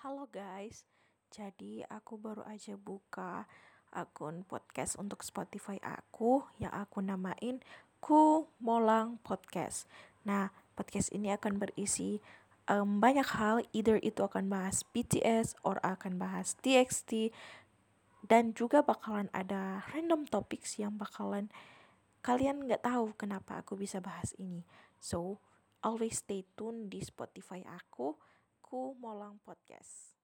Halo guys, jadi aku baru aja buka akun podcast untuk Spotify aku yang aku namain Ku Molang Podcast. Nah, podcast ini akan berisi um, banyak hal, either itu akan bahas BTS or akan bahas TXT dan juga bakalan ada random topics yang bakalan kalian nggak tahu kenapa aku bisa bahas ini. So, always stay tune di Spotify aku, Ku Molang Podcast.